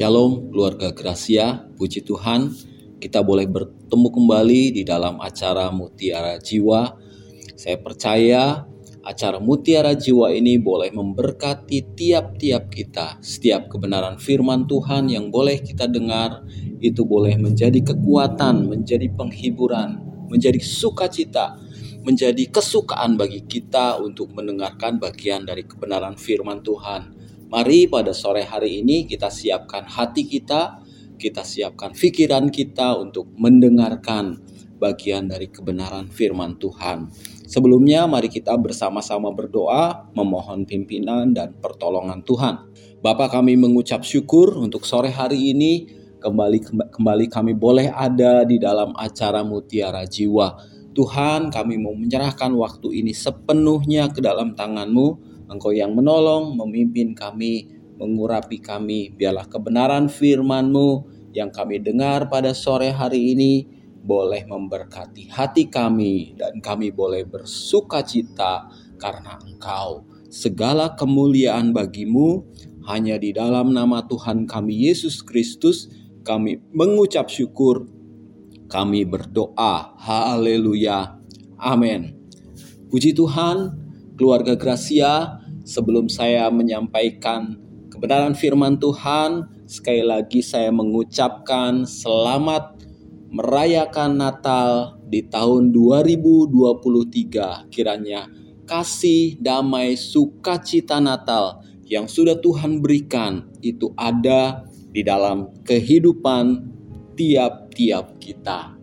Shalom keluarga Gracia, puji Tuhan kita boleh bertemu kembali di dalam acara Mutiara Jiwa. Saya percaya acara Mutiara Jiwa ini boleh memberkati tiap-tiap kita. Setiap kebenaran firman Tuhan yang boleh kita dengar itu boleh menjadi kekuatan, menjadi penghiburan, menjadi sukacita, menjadi kesukaan bagi kita untuk mendengarkan bagian dari kebenaran firman Tuhan. Mari pada sore hari ini kita siapkan hati kita, kita siapkan pikiran kita untuk mendengarkan bagian dari kebenaran firman Tuhan. Sebelumnya mari kita bersama-sama berdoa memohon pimpinan dan pertolongan Tuhan. Bapa kami mengucap syukur untuk sore hari ini kembali kembali kami boleh ada di dalam acara Mutiara Jiwa. Tuhan, kami mau menyerahkan waktu ini sepenuhnya ke dalam tangan-Mu Engkau yang menolong, memimpin kami, mengurapi kami. Biarlah kebenaran firman-Mu yang kami dengar pada sore hari ini boleh memberkati hati kami dan kami boleh bersuka cita karena Engkau. Segala kemuliaan bagimu hanya di dalam nama Tuhan kami Yesus Kristus kami mengucap syukur. Kami berdoa. Haleluya. Amin. Puji Tuhan, keluarga Gracia, Sebelum saya menyampaikan kebenaran firman Tuhan, sekali lagi saya mengucapkan selamat merayakan Natal di tahun 2023. Kiranya kasih, damai, sukacita Natal yang sudah Tuhan berikan itu ada di dalam kehidupan tiap-tiap kita.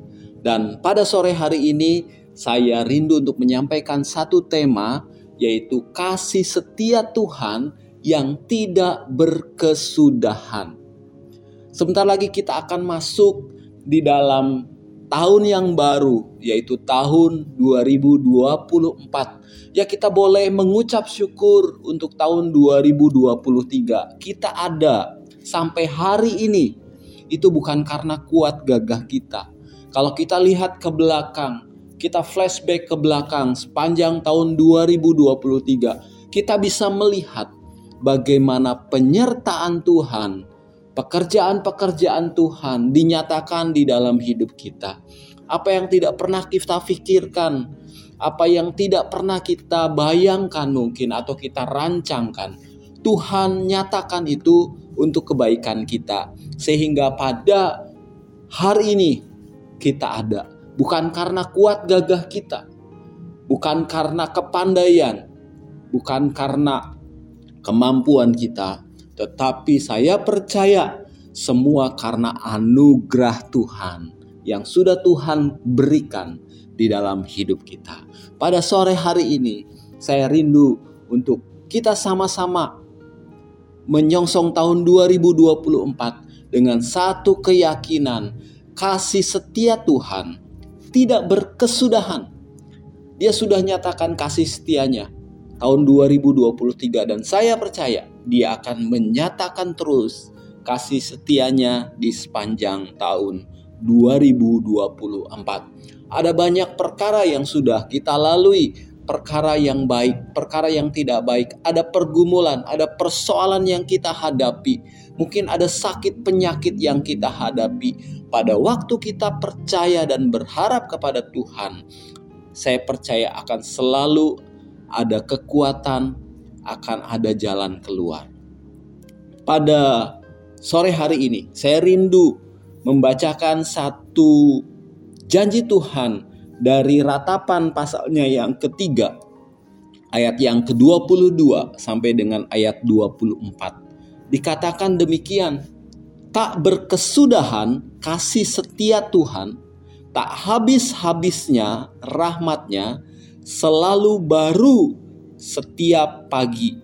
Dan pada sore hari ini saya rindu untuk menyampaikan satu tema yaitu kasih setia Tuhan yang tidak berkesudahan. Sebentar lagi kita akan masuk di dalam tahun yang baru, yaitu tahun 2024. Ya kita boleh mengucap syukur untuk tahun 2023. Kita ada sampai hari ini. Itu bukan karena kuat gagah kita. Kalau kita lihat ke belakang, kita flashback ke belakang sepanjang tahun 2023, kita bisa melihat bagaimana penyertaan Tuhan, pekerjaan-pekerjaan Tuhan dinyatakan di dalam hidup kita. Apa yang tidak pernah kita pikirkan, apa yang tidak pernah kita bayangkan mungkin atau kita rancangkan, Tuhan nyatakan itu untuk kebaikan kita. Sehingga pada hari ini kita ada bukan karena kuat gagah kita, bukan karena kepandaian, bukan karena kemampuan kita, tetapi saya percaya semua karena anugerah Tuhan yang sudah Tuhan berikan di dalam hidup kita. Pada sore hari ini, saya rindu untuk kita sama-sama menyongsong tahun 2024 dengan satu keyakinan kasih setia Tuhan tidak berkesudahan. Dia sudah nyatakan kasih setianya tahun 2023 dan saya percaya dia akan menyatakan terus kasih setianya di sepanjang tahun 2024. Ada banyak perkara yang sudah kita lalui, perkara yang baik, perkara yang tidak baik, ada pergumulan, ada persoalan yang kita hadapi. Mungkin ada sakit penyakit yang kita hadapi, pada waktu kita percaya dan berharap kepada Tuhan, saya percaya akan selalu ada kekuatan, akan ada jalan keluar. Pada sore hari ini, saya rindu membacakan satu janji Tuhan dari ratapan pasalnya yang ketiga, ayat yang ke-22 sampai dengan ayat 24. Dikatakan demikian, tak berkesudahan kasih setia Tuhan, tak habis-habisnya rahmatnya, selalu baru setiap pagi.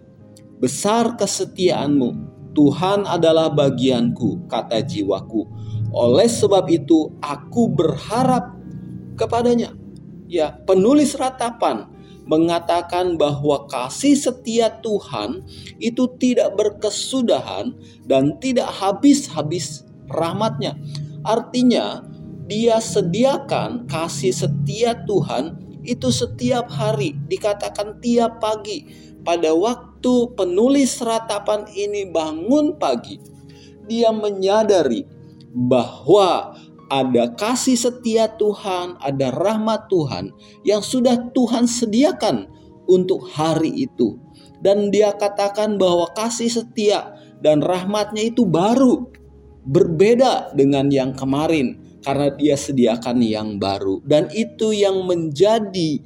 Besar kesetiaanmu, Tuhan adalah bagianku, kata jiwaku. Oleh sebab itu, aku berharap kepadanya. Ya, penulis ratapan mengatakan bahwa kasih setia Tuhan itu tidak berkesudahan dan tidak habis-habis rahmatnya. Artinya, dia sediakan kasih setia Tuhan itu setiap hari, dikatakan tiap pagi. Pada waktu penulis ratapan ini bangun pagi, dia menyadari bahwa ada kasih setia Tuhan, ada rahmat Tuhan yang sudah Tuhan sediakan untuk hari itu. Dan dia katakan bahwa kasih setia dan rahmatnya itu baru, berbeda dengan yang kemarin karena dia sediakan yang baru. Dan itu yang menjadi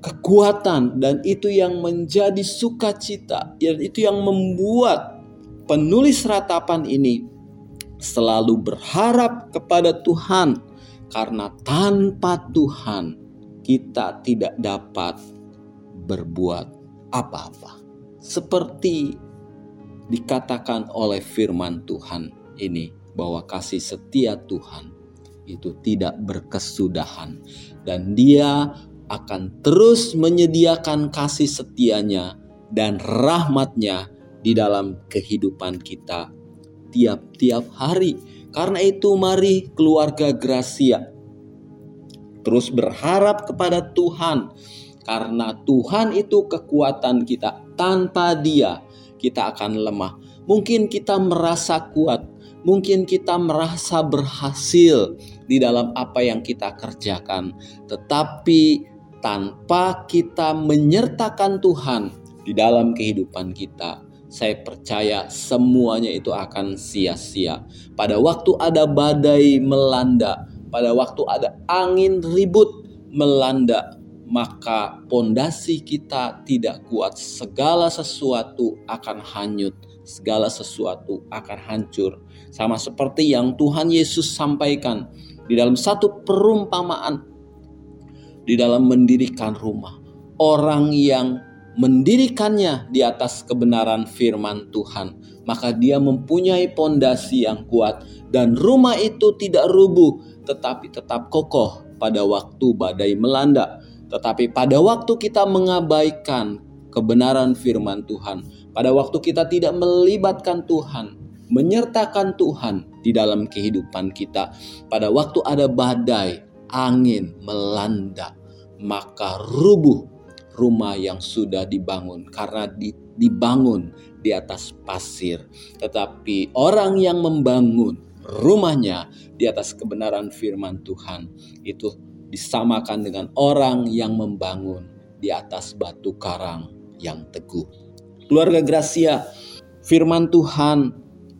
kekuatan dan itu yang menjadi sukacita. Dan itu yang membuat penulis ratapan ini selalu berharap kepada Tuhan karena tanpa Tuhan kita tidak dapat berbuat apa-apa. Seperti dikatakan oleh firman Tuhan ini bahwa kasih setia Tuhan itu tidak berkesudahan dan dia akan terus menyediakan kasih setianya dan rahmatnya di dalam kehidupan kita tiap-tiap hari. Karena itu mari keluarga Gracia terus berharap kepada Tuhan karena Tuhan itu kekuatan kita. Tanpa Dia kita akan lemah. Mungkin kita merasa kuat, mungkin kita merasa berhasil di dalam apa yang kita kerjakan, tetapi tanpa kita menyertakan Tuhan di dalam kehidupan kita, saya percaya semuanya itu akan sia-sia. Pada waktu ada badai melanda, pada waktu ada angin ribut melanda, maka pondasi kita tidak kuat. Segala sesuatu akan hanyut, segala sesuatu akan hancur. Sama seperti yang Tuhan Yesus sampaikan di dalam satu perumpamaan di dalam mendirikan rumah. Orang yang mendirikannya di atas kebenaran firman Tuhan, maka dia mempunyai pondasi yang kuat dan rumah itu tidak rubuh tetapi tetap kokoh pada waktu badai melanda. Tetapi pada waktu kita mengabaikan kebenaran firman Tuhan, pada waktu kita tidak melibatkan Tuhan, menyertakan Tuhan di dalam kehidupan kita, pada waktu ada badai, angin melanda, maka rubuh rumah yang sudah dibangun karena dibangun di atas pasir. Tetapi orang yang membangun rumahnya di atas kebenaran firman Tuhan itu disamakan dengan orang yang membangun di atas batu karang yang teguh. Keluarga Gracia, firman Tuhan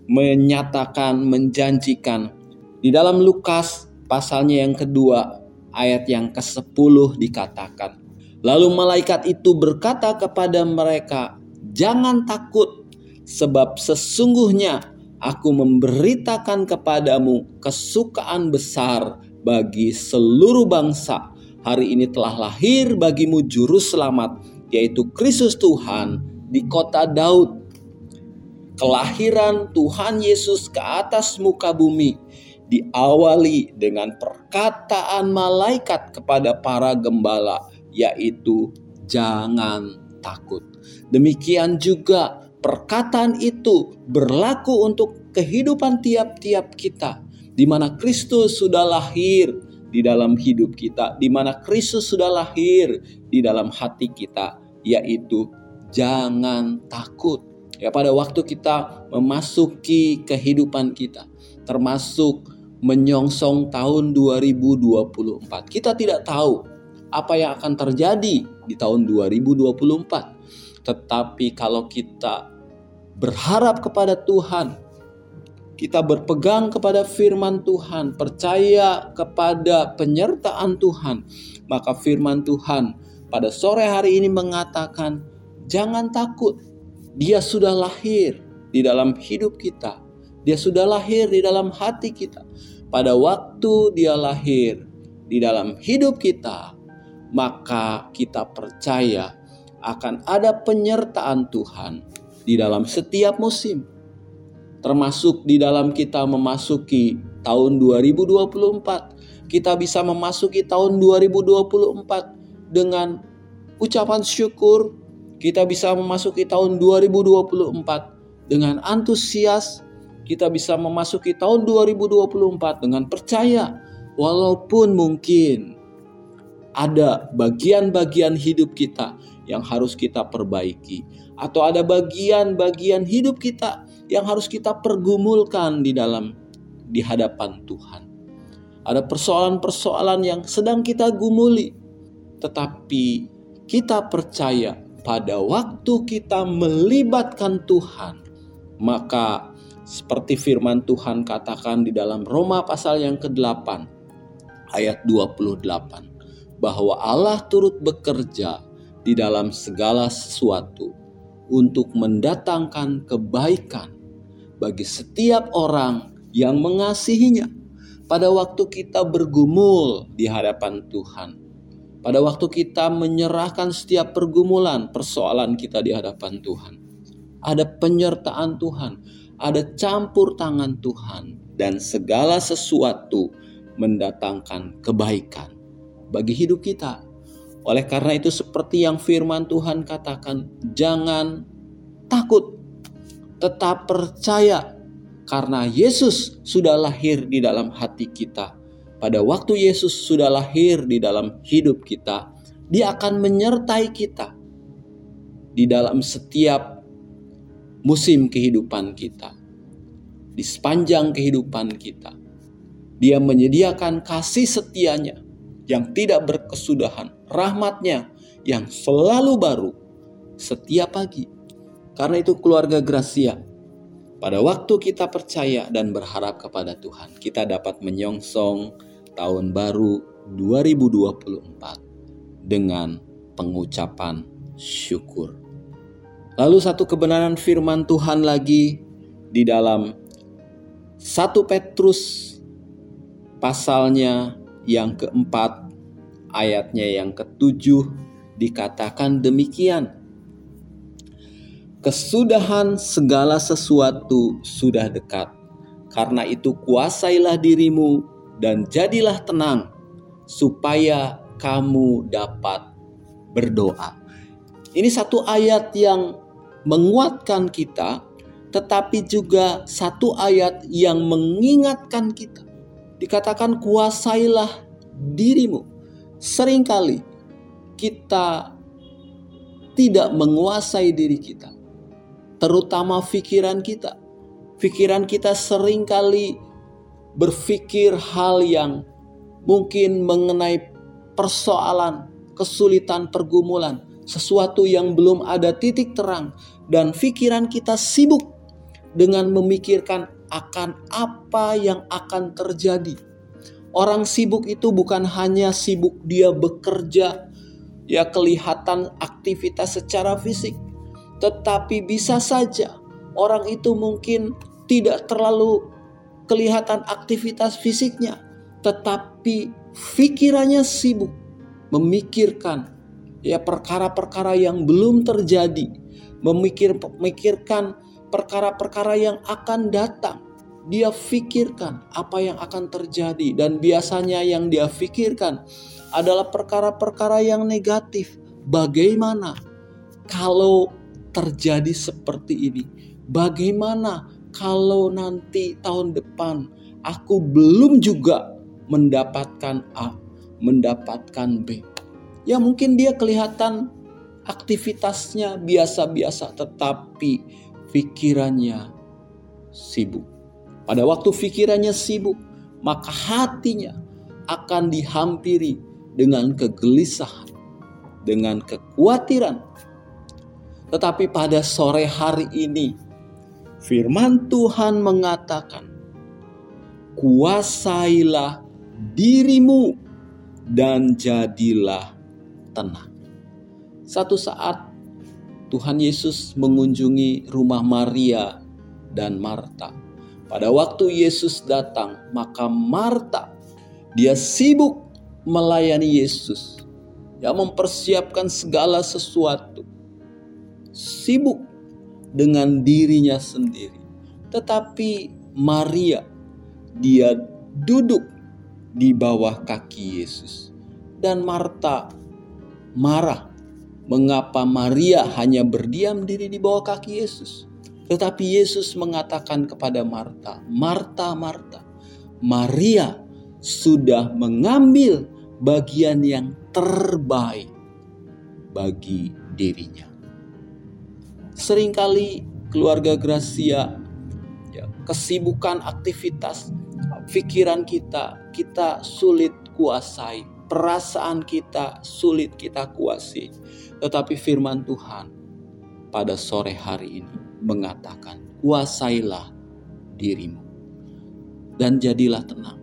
menyatakan, menjanjikan di dalam Lukas pasalnya yang kedua ayat yang ke-10 dikatakan Lalu malaikat itu berkata kepada mereka, "Jangan takut, sebab sesungguhnya aku memberitakan kepadamu kesukaan besar bagi seluruh bangsa. Hari ini telah lahir bagimu juru selamat, yaitu Kristus Tuhan di kota Daud." Kelahiran Tuhan Yesus ke atas muka bumi diawali dengan perkataan malaikat kepada para gembala yaitu jangan takut. Demikian juga perkataan itu berlaku untuk kehidupan tiap-tiap kita di mana Kristus sudah lahir di dalam hidup kita, di mana Kristus sudah lahir di dalam hati kita, yaitu jangan takut. Ya pada waktu kita memasuki kehidupan kita, termasuk menyongsong tahun 2024. Kita tidak tahu apa yang akan terjadi di tahun 2024. Tetapi kalau kita berharap kepada Tuhan, kita berpegang kepada firman Tuhan, percaya kepada penyertaan Tuhan, maka firman Tuhan pada sore hari ini mengatakan, "Jangan takut, Dia sudah lahir di dalam hidup kita, Dia sudah lahir di dalam hati kita." Pada waktu Dia lahir di dalam hidup kita, maka kita percaya akan ada penyertaan Tuhan di dalam setiap musim. Termasuk di dalam kita memasuki tahun 2024, kita bisa memasuki tahun 2024 dengan ucapan syukur, kita bisa memasuki tahun 2024 dengan antusias, kita bisa memasuki tahun 2024 dengan percaya walaupun mungkin ada bagian-bagian hidup kita yang harus kita perbaiki. atau ada bagian-bagian hidup kita yang harus kita pergumulkan di dalam di hadapan Tuhan. Ada persoalan-persoalan yang sedang kita gumuli, tetapi kita percaya pada waktu kita melibatkan Tuhan, maka seperti firman Tuhan katakan di dalam Roma pasal yang ke-8 ayat 28 bahwa Allah turut bekerja di dalam segala sesuatu untuk mendatangkan kebaikan bagi setiap orang yang mengasihinya. Pada waktu kita bergumul di hadapan Tuhan, pada waktu kita menyerahkan setiap pergumulan, persoalan kita di hadapan Tuhan, ada penyertaan Tuhan, ada campur tangan Tuhan, dan segala sesuatu mendatangkan kebaikan bagi hidup kita. Oleh karena itu, seperti yang firman Tuhan katakan, jangan takut, tetap percaya karena Yesus sudah lahir di dalam hati kita. Pada waktu Yesus sudah lahir di dalam hidup kita, Dia akan menyertai kita di dalam setiap musim kehidupan kita, di sepanjang kehidupan kita. Dia menyediakan kasih setianya yang tidak berkesudahan, rahmatnya yang selalu baru setiap pagi. Karena itu keluarga Gracia, pada waktu kita percaya dan berharap kepada Tuhan, kita dapat menyongsong tahun baru 2024 dengan pengucapan syukur. Lalu satu kebenaran firman Tuhan lagi di dalam 1 Petrus pasalnya yang keempat ayatnya yang ketujuh dikatakan demikian Kesudahan segala sesuatu sudah dekat. Karena itu kuasailah dirimu dan jadilah tenang supaya kamu dapat berdoa. Ini satu ayat yang menguatkan kita, tetapi juga satu ayat yang mengingatkan kita. Dikatakan kuasailah dirimu. Seringkali kita tidak menguasai diri kita terutama pikiran kita. Pikiran kita sering kali berpikir hal yang mungkin mengenai persoalan, kesulitan, pergumulan, sesuatu yang belum ada titik terang, dan pikiran kita sibuk dengan memikirkan akan apa yang akan terjadi. Orang sibuk itu bukan hanya sibuk dia bekerja, ya kelihatan aktivitas secara fisik, tetapi bisa saja orang itu mungkin tidak terlalu kelihatan aktivitas fisiknya, tetapi pikirannya sibuk memikirkan ya perkara-perkara yang belum terjadi, memikir memikirkan perkara-perkara yang akan datang. Dia pikirkan apa yang akan terjadi dan biasanya yang dia pikirkan adalah perkara-perkara yang negatif. Bagaimana kalau terjadi seperti ini. Bagaimana kalau nanti tahun depan aku belum juga mendapatkan A, mendapatkan B? Ya mungkin dia kelihatan aktivitasnya biasa-biasa tetapi pikirannya sibuk. Pada waktu pikirannya sibuk, maka hatinya akan dihampiri dengan kegelisahan, dengan kekhawatiran, tetapi pada sore hari ini, firman Tuhan mengatakan, "Kuasailah dirimu dan jadilah tenang." Satu saat Tuhan Yesus mengunjungi rumah Maria dan Marta. Pada waktu Yesus datang, maka Marta dia sibuk melayani Yesus. Yang mempersiapkan segala sesuatu sibuk dengan dirinya sendiri. Tetapi Maria, dia duduk di bawah kaki Yesus. Dan Marta marah mengapa Maria hanya berdiam diri di bawah kaki Yesus. Tetapi Yesus mengatakan kepada Marta, Marta, Marta, Maria sudah mengambil bagian yang terbaik bagi dirinya. Seringkali keluarga Gracia ya, kesibukan aktivitas pikiran kita kita sulit kuasai, perasaan kita sulit kita kuasai. Tetapi firman Tuhan pada sore hari ini mengatakan, "Kuasailah dirimu dan jadilah tenang."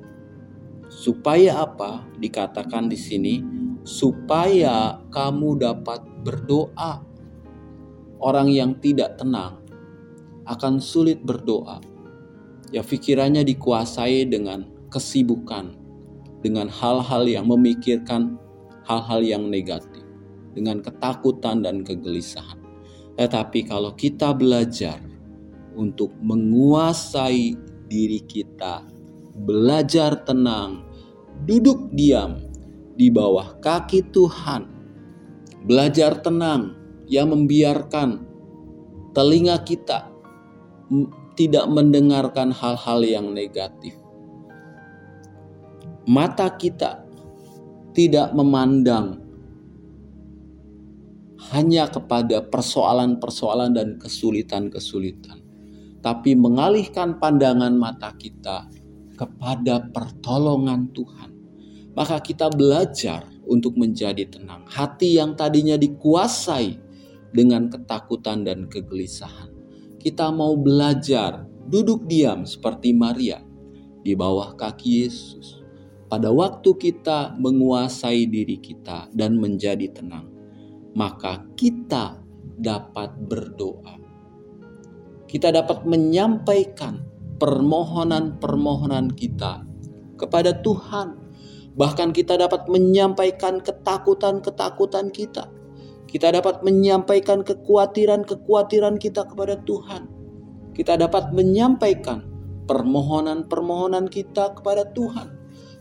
Supaya apa? Dikatakan di sini, supaya kamu dapat berdoa. Orang yang tidak tenang akan sulit berdoa. Ya pikirannya dikuasai dengan kesibukan, dengan hal-hal yang memikirkan hal-hal yang negatif, dengan ketakutan dan kegelisahan. Tetapi kalau kita belajar untuk menguasai diri kita, belajar tenang, duduk diam di bawah kaki Tuhan, belajar tenang yang membiarkan telinga kita tidak mendengarkan hal-hal yang negatif. Mata kita tidak memandang hanya kepada persoalan-persoalan dan kesulitan-kesulitan, tapi mengalihkan pandangan mata kita kepada pertolongan Tuhan. Maka kita belajar untuk menjadi tenang. Hati yang tadinya dikuasai dengan ketakutan dan kegelisahan. Kita mau belajar duduk diam seperti Maria di bawah kaki Yesus. Pada waktu kita menguasai diri kita dan menjadi tenang, maka kita dapat berdoa. Kita dapat menyampaikan permohonan-permohonan kita kepada Tuhan. Bahkan kita dapat menyampaikan ketakutan-ketakutan kita. Kita dapat menyampaikan kekhawatiran-kekhawatiran kita kepada Tuhan. Kita dapat menyampaikan permohonan-permohonan kita kepada Tuhan.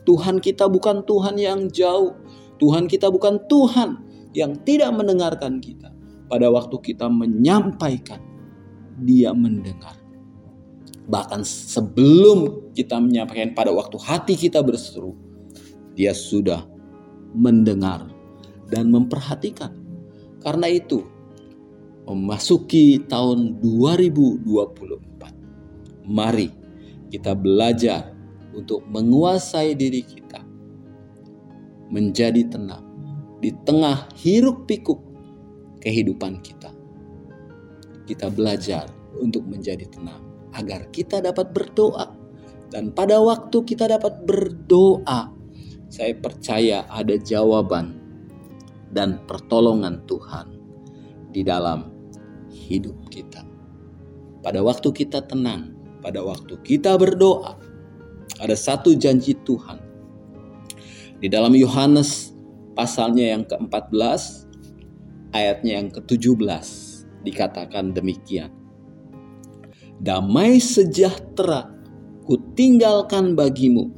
Tuhan kita bukan Tuhan yang jauh. Tuhan kita bukan Tuhan yang tidak mendengarkan kita. Pada waktu kita menyampaikan, Dia mendengar. Bahkan sebelum kita menyampaikan pada waktu hati kita berseru, dia sudah mendengar dan memperhatikan. Karena itu, memasuki tahun 2024, mari kita belajar untuk menguasai diri kita, menjadi tenang di tengah hiruk pikuk kehidupan kita. Kita belajar untuk menjadi tenang agar kita dapat berdoa. Dan pada waktu kita dapat berdoa, saya percaya ada jawaban dan pertolongan Tuhan di dalam hidup kita. Pada waktu kita tenang, pada waktu kita berdoa, ada satu janji Tuhan. Di dalam Yohanes pasalnya yang ke-14, ayatnya yang ke-17 dikatakan demikian damai sejahtera ku tinggalkan bagimu,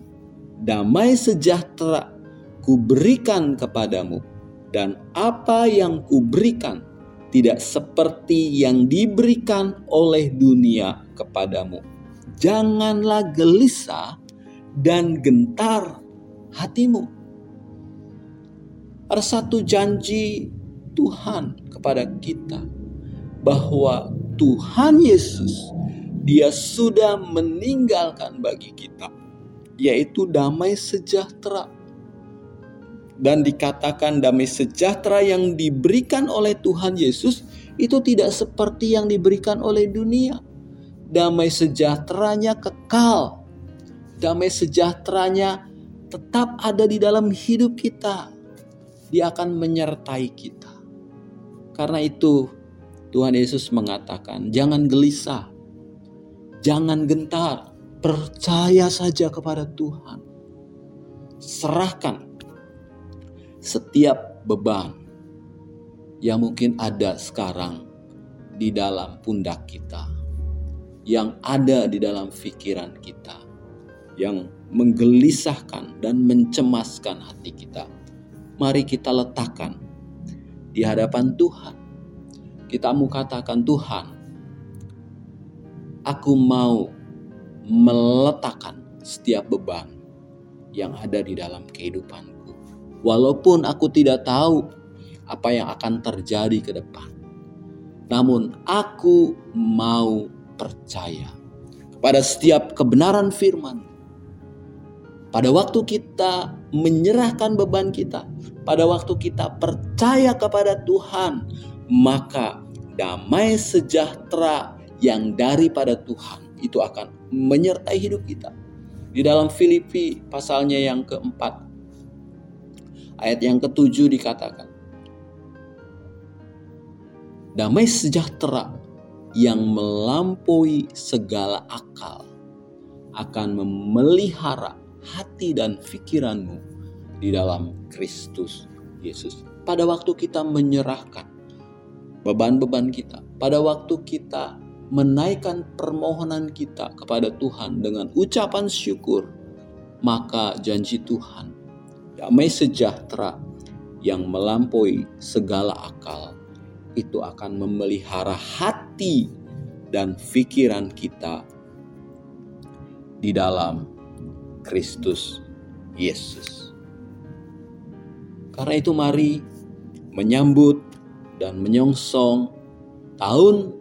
damai sejahtera ku berikan kepadamu, dan apa yang ku berikan tidak seperti yang diberikan oleh dunia kepadamu. Janganlah gelisah dan gentar hatimu. Ada satu janji Tuhan kepada kita bahwa Tuhan Yesus dia sudah meninggalkan bagi kita, yaitu damai sejahtera. Dan dikatakan damai sejahtera yang diberikan oleh Tuhan Yesus itu tidak seperti yang diberikan oleh dunia. Damai sejahteranya kekal. Damai sejahteranya tetap ada di dalam hidup kita. Dia akan menyertai kita. Karena itu Tuhan Yesus mengatakan, "Jangan gelisah, Jangan gentar, percaya saja kepada Tuhan. Serahkan setiap beban yang mungkin ada sekarang di dalam pundak kita, yang ada di dalam pikiran kita, yang menggelisahkan dan mencemaskan hati kita. Mari kita letakkan di hadapan Tuhan. Kita mau katakan Tuhan, aku mau meletakkan setiap beban yang ada di dalam kehidupanku. Walaupun aku tidak tahu apa yang akan terjadi ke depan. namun aku mau percaya kepada setiap kebenaran firman. Pada waktu kita menyerahkan beban kita, pada waktu kita percaya kepada Tuhan, maka damai sejahtera yang daripada Tuhan itu akan menyertai hidup kita. Di dalam Filipi pasalnya yang keempat, ayat yang ketujuh dikatakan, damai sejahtera yang melampaui segala akal akan memelihara hati dan pikiranmu di dalam Kristus Yesus. Pada waktu kita menyerahkan beban-beban kita, pada waktu kita menaikkan permohonan kita kepada Tuhan dengan ucapan syukur, maka janji Tuhan damai sejahtera yang melampaui segala akal itu akan memelihara hati dan pikiran kita di dalam Kristus Yesus. Karena itu mari menyambut dan menyongsong tahun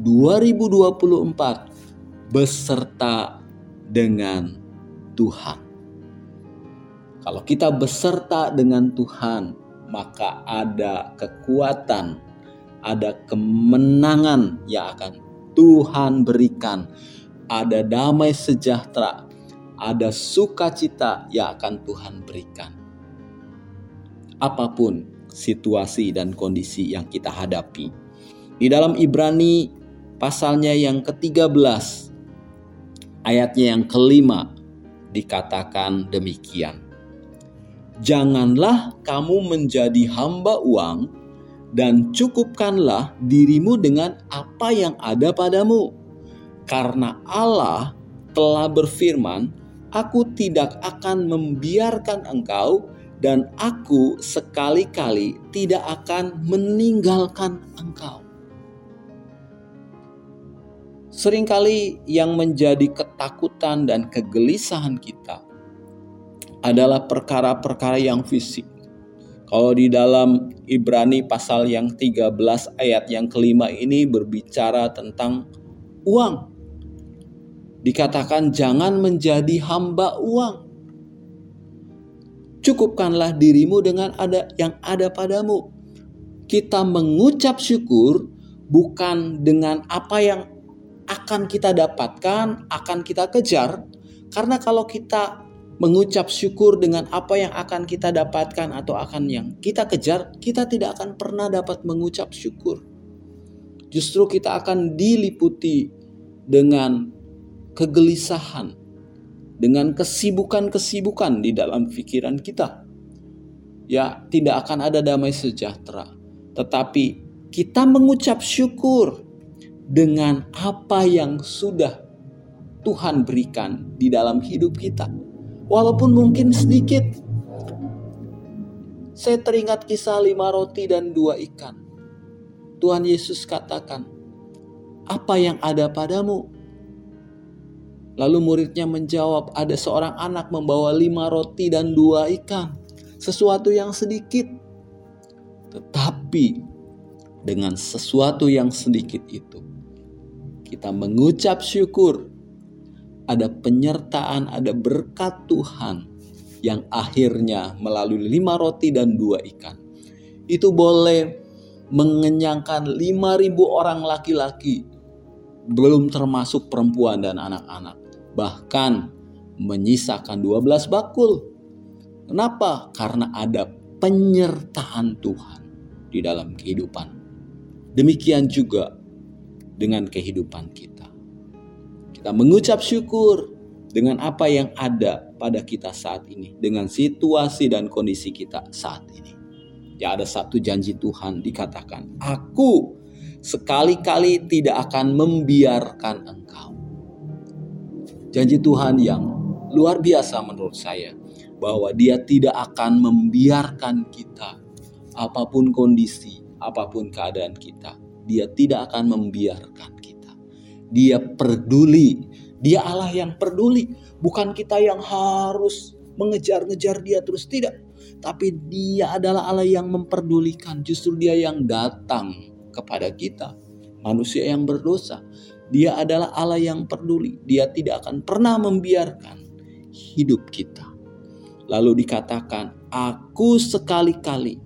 2024 beserta dengan Tuhan. Kalau kita beserta dengan Tuhan, maka ada kekuatan ada kemenangan yang akan Tuhan berikan, ada damai sejahtera, ada sukacita yang akan Tuhan berikan. Apa pun situasi dan kondisi yang kita hadapi. Di dalam Ibrani pasalnya yang ke-13 ayatnya yang kelima dikatakan demikian. Janganlah kamu menjadi hamba uang dan cukupkanlah dirimu dengan apa yang ada padamu. Karena Allah telah berfirman, "Aku tidak akan membiarkan engkau, dan aku sekali-kali tidak akan meninggalkan engkau." Seringkali yang menjadi ketakutan dan kegelisahan kita adalah perkara-perkara yang fisik kalau di dalam Ibrani pasal yang 13 ayat yang kelima ini berbicara tentang uang. Dikatakan jangan menjadi hamba uang. Cukupkanlah dirimu dengan ada yang ada padamu. Kita mengucap syukur bukan dengan apa yang akan kita dapatkan, akan kita kejar. Karena kalau kita mengucap syukur dengan apa yang akan kita dapatkan atau akan yang kita kejar, kita tidak akan pernah dapat mengucap syukur. Justru kita akan diliputi dengan kegelisahan, dengan kesibukan-kesibukan di dalam pikiran kita. Ya, tidak akan ada damai sejahtera. Tetapi kita mengucap syukur dengan apa yang sudah Tuhan berikan di dalam hidup kita walaupun mungkin sedikit. Saya teringat kisah lima roti dan dua ikan. Tuhan Yesus katakan, apa yang ada padamu? Lalu muridnya menjawab, ada seorang anak membawa lima roti dan dua ikan. Sesuatu yang sedikit. Tetapi dengan sesuatu yang sedikit itu, kita mengucap syukur ada penyertaan, ada berkat Tuhan yang akhirnya melalui lima roti dan dua ikan. Itu boleh mengenyangkan lima ribu orang laki-laki, belum termasuk perempuan dan anak-anak. Bahkan menyisakan dua belas bakul. Kenapa? Karena ada penyertaan Tuhan di dalam kehidupan. Demikian juga dengan kehidupan kita. Kita mengucap syukur dengan apa yang ada pada kita saat ini, dengan situasi dan kondisi kita saat ini. Ya ada satu janji Tuhan dikatakan, Aku sekali-kali tidak akan membiarkan engkau. Janji Tuhan yang luar biasa menurut saya, bahwa dia tidak akan membiarkan kita, apa pun kondisi, apa pun keadaan kita, dia tidak akan membiarkan dia peduli. Dia Allah yang peduli. Bukan kita yang harus mengejar-ngejar dia terus. Tidak. Tapi dia adalah Allah yang memperdulikan. Justru dia yang datang kepada kita. manusia yang berdosa. Dia adalah Allah yang peduli. Dia tidak akan pernah membiarkan hidup kita. Lalu dikatakan, "Aku sekali-kali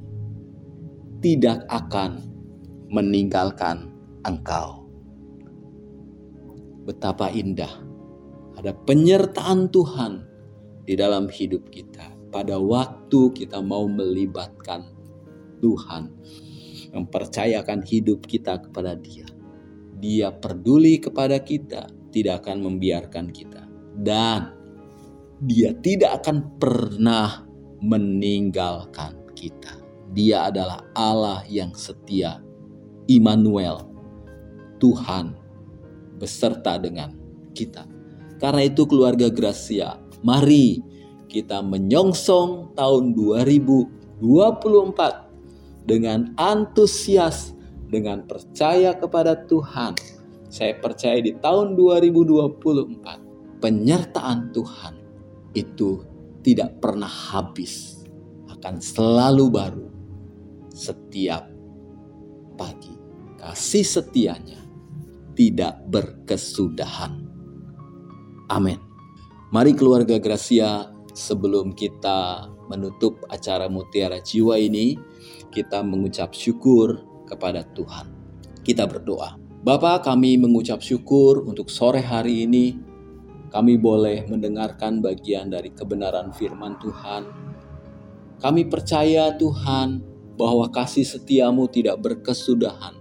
tidak akan meninggalkan engkau." Betapa indah ada penyertaan Tuhan di dalam hidup kita pada waktu kita mau melibatkan Tuhan, mempercayakan hidup kita kepada Dia. Dia peduli kepada kita, tidak akan membiarkan kita, dan Dia tidak akan pernah meninggalkan kita. Dia adalah Allah yang setia, Immanuel, Tuhan beserta dengan kita. Karena itu keluarga Gracia, mari kita menyongsong tahun 2024 dengan antusias, dengan percaya kepada Tuhan. Saya percaya di tahun 2024 penyertaan Tuhan itu tidak pernah habis, akan selalu baru setiap pagi. Kasih setianya tidak berkesudahan. Amin. Mari keluarga Gracia sebelum kita menutup acara Mutiara Jiwa ini, kita mengucap syukur kepada Tuhan. Kita berdoa. Bapa, kami mengucap syukur untuk sore hari ini. Kami boleh mendengarkan bagian dari kebenaran firman Tuhan. Kami percaya Tuhan bahwa kasih setiamu tidak berkesudahan.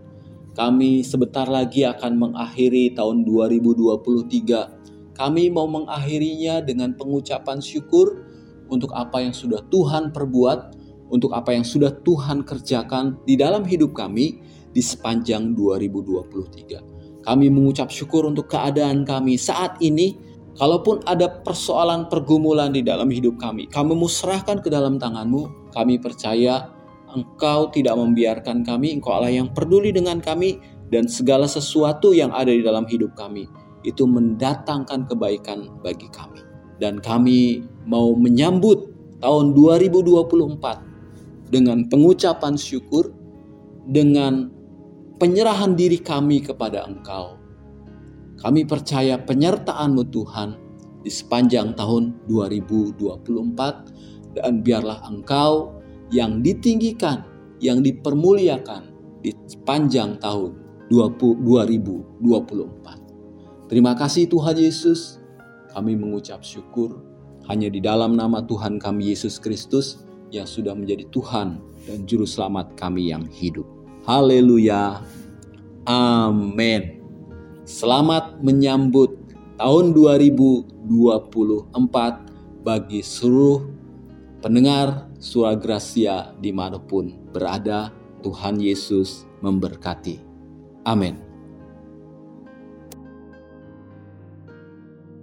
Kami sebentar lagi akan mengakhiri tahun 2023 kami mau mengakhirinya dengan pengucapan syukur untuk apa yang sudah Tuhan perbuat, untuk apa yang sudah Tuhan kerjakan di dalam hidup kami di sepanjang 2023. Kami mengucap syukur untuk keadaan kami saat ini. Kalaupun ada persoalan pergumulan di dalam hidup kami, kami musrahkan ke dalam tanganmu. Kami percaya Engkau tidak membiarkan kami, Engkau Allah yang peduli dengan kami dan segala sesuatu yang ada di dalam hidup kami itu mendatangkan kebaikan bagi kami. Dan kami mau menyambut tahun 2024 dengan pengucapan syukur, dengan penyerahan diri kami kepada Engkau. Kami percaya penyertaan-Mu Tuhan di sepanjang tahun 2024 dan biarlah Engkau yang ditinggikan, yang dipermuliakan di sepanjang tahun 2024. Terima kasih Tuhan Yesus. Kami mengucap syukur hanya di dalam nama Tuhan kami Yesus Kristus yang sudah menjadi Tuhan dan Juru Selamat kami yang hidup. Haleluya. Amin. Selamat menyambut tahun 2024 bagi seluruh pendengar surah Gracia di mana pun berada. Tuhan Yesus memberkati. Amin.